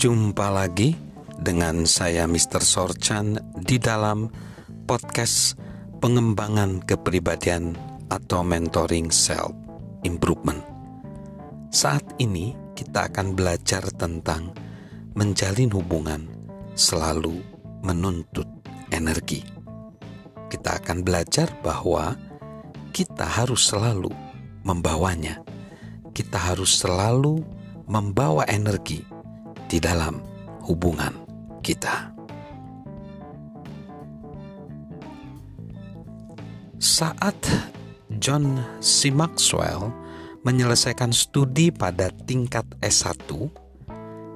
Jumpa lagi dengan saya Mr. Sorchan di dalam podcast pengembangan kepribadian atau mentoring self improvement. Saat ini kita akan belajar tentang menjalin hubungan selalu menuntut energi. Kita akan belajar bahwa kita harus selalu membawanya. Kita harus selalu membawa energi di dalam hubungan kita. Saat John C. Maxwell menyelesaikan studi pada tingkat S1,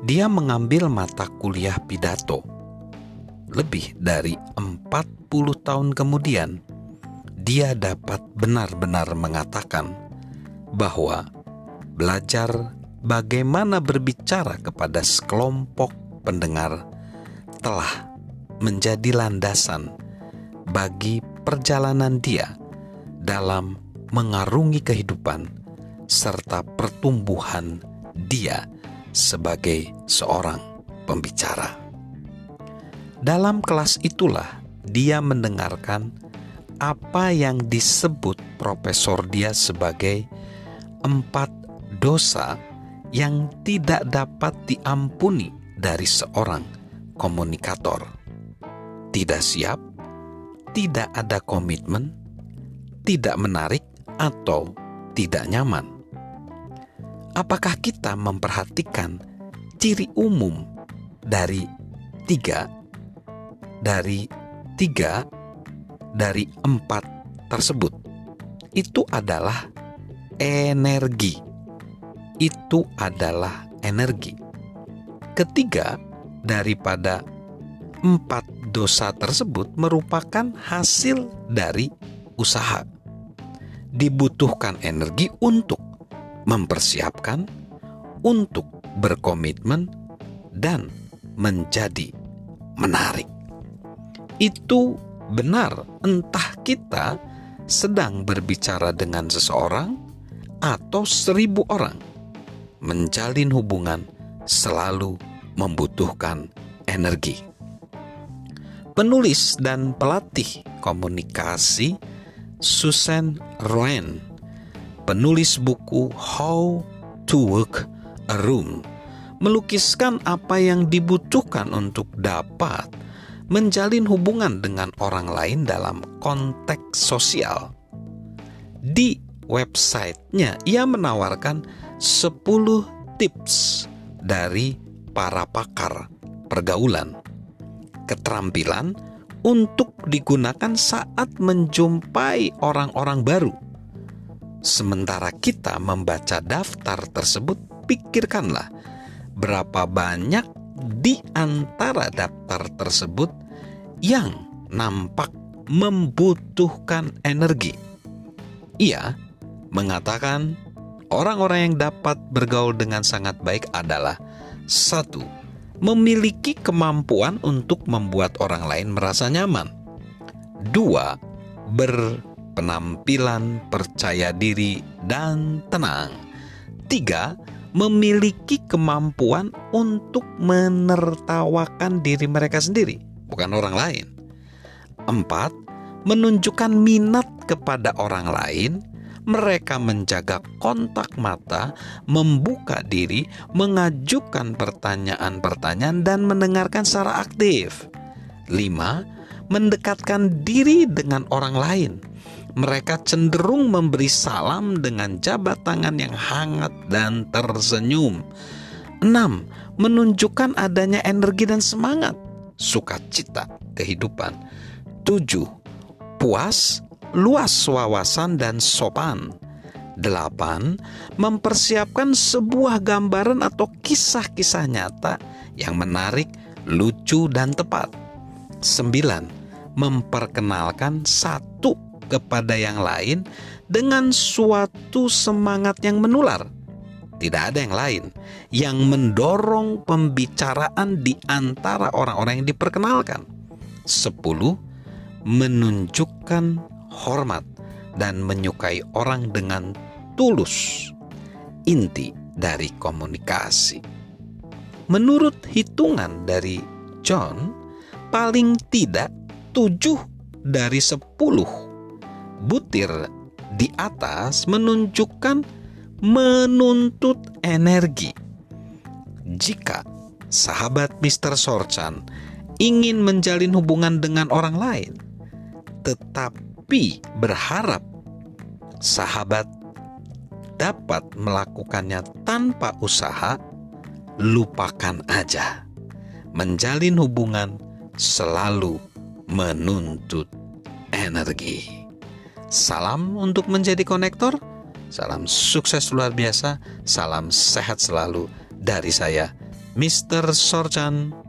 dia mengambil mata kuliah pidato. Lebih dari 40 tahun kemudian, dia dapat benar-benar mengatakan bahwa belajar bagaimana berbicara kepada sekelompok pendengar telah menjadi landasan bagi perjalanan dia dalam mengarungi kehidupan serta pertumbuhan dia sebagai seorang pembicara. Dalam kelas itulah dia mendengarkan apa yang disebut profesor dia sebagai empat dosa yang tidak dapat diampuni dari seorang komunikator. Tidak siap, tidak ada komitmen, tidak menarik, atau tidak nyaman. Apakah kita memperhatikan ciri umum dari tiga, dari tiga, dari empat tersebut? Itu adalah energi itu adalah energi. Ketiga, daripada empat dosa tersebut merupakan hasil dari usaha. Dibutuhkan energi untuk mempersiapkan, untuk berkomitmen, dan menjadi menarik. Itu benar, entah kita sedang berbicara dengan seseorang atau seribu orang menjalin hubungan selalu membutuhkan energi. Penulis dan pelatih komunikasi Susan Roen, penulis buku How to Work a Room, melukiskan apa yang dibutuhkan untuk dapat menjalin hubungan dengan orang lain dalam konteks sosial. Di websitenya, ia menawarkan 10 tips dari para pakar pergaulan. Keterampilan untuk digunakan saat menjumpai orang-orang baru. Sementara kita membaca daftar tersebut, pikirkanlah berapa banyak di antara daftar tersebut yang nampak membutuhkan energi. Ia mengatakan orang-orang yang dapat bergaul dengan sangat baik adalah satu, memiliki kemampuan untuk membuat orang lain merasa nyaman. Dua, berpenampilan percaya diri dan tenang. Tiga, memiliki kemampuan untuk menertawakan diri mereka sendiri, bukan orang lain. Empat, menunjukkan minat kepada orang lain mereka menjaga kontak mata, membuka diri, mengajukan pertanyaan-pertanyaan, dan mendengarkan secara aktif. 5. Mendekatkan diri dengan orang lain. Mereka cenderung memberi salam dengan jabat tangan yang hangat dan tersenyum. 6. Menunjukkan adanya energi dan semangat, sukacita kehidupan. 7. Puas luas wawasan dan sopan. Delapan, mempersiapkan sebuah gambaran atau kisah-kisah nyata yang menarik, lucu, dan tepat. Sembilan, memperkenalkan satu kepada yang lain dengan suatu semangat yang menular. Tidak ada yang lain yang mendorong pembicaraan di antara orang-orang yang diperkenalkan. Sepuluh, menunjukkan hormat, dan menyukai orang dengan tulus. Inti dari komunikasi. menurut hitungan dari John, paling tidak tujuh dari sepuluh butir di atas menunjukkan menuntut energi. Jika sahabat Mr. Sorchan ingin menjalin hubungan dengan orang lain, tetapi berharap sahabat dapat melakukannya tanpa usaha, lupakan aja. Menjalin hubungan selalu menuntut energi. Salam untuk menjadi konektor. Salam sukses luar biasa. Salam sehat selalu dari saya, Mr. Sorchan.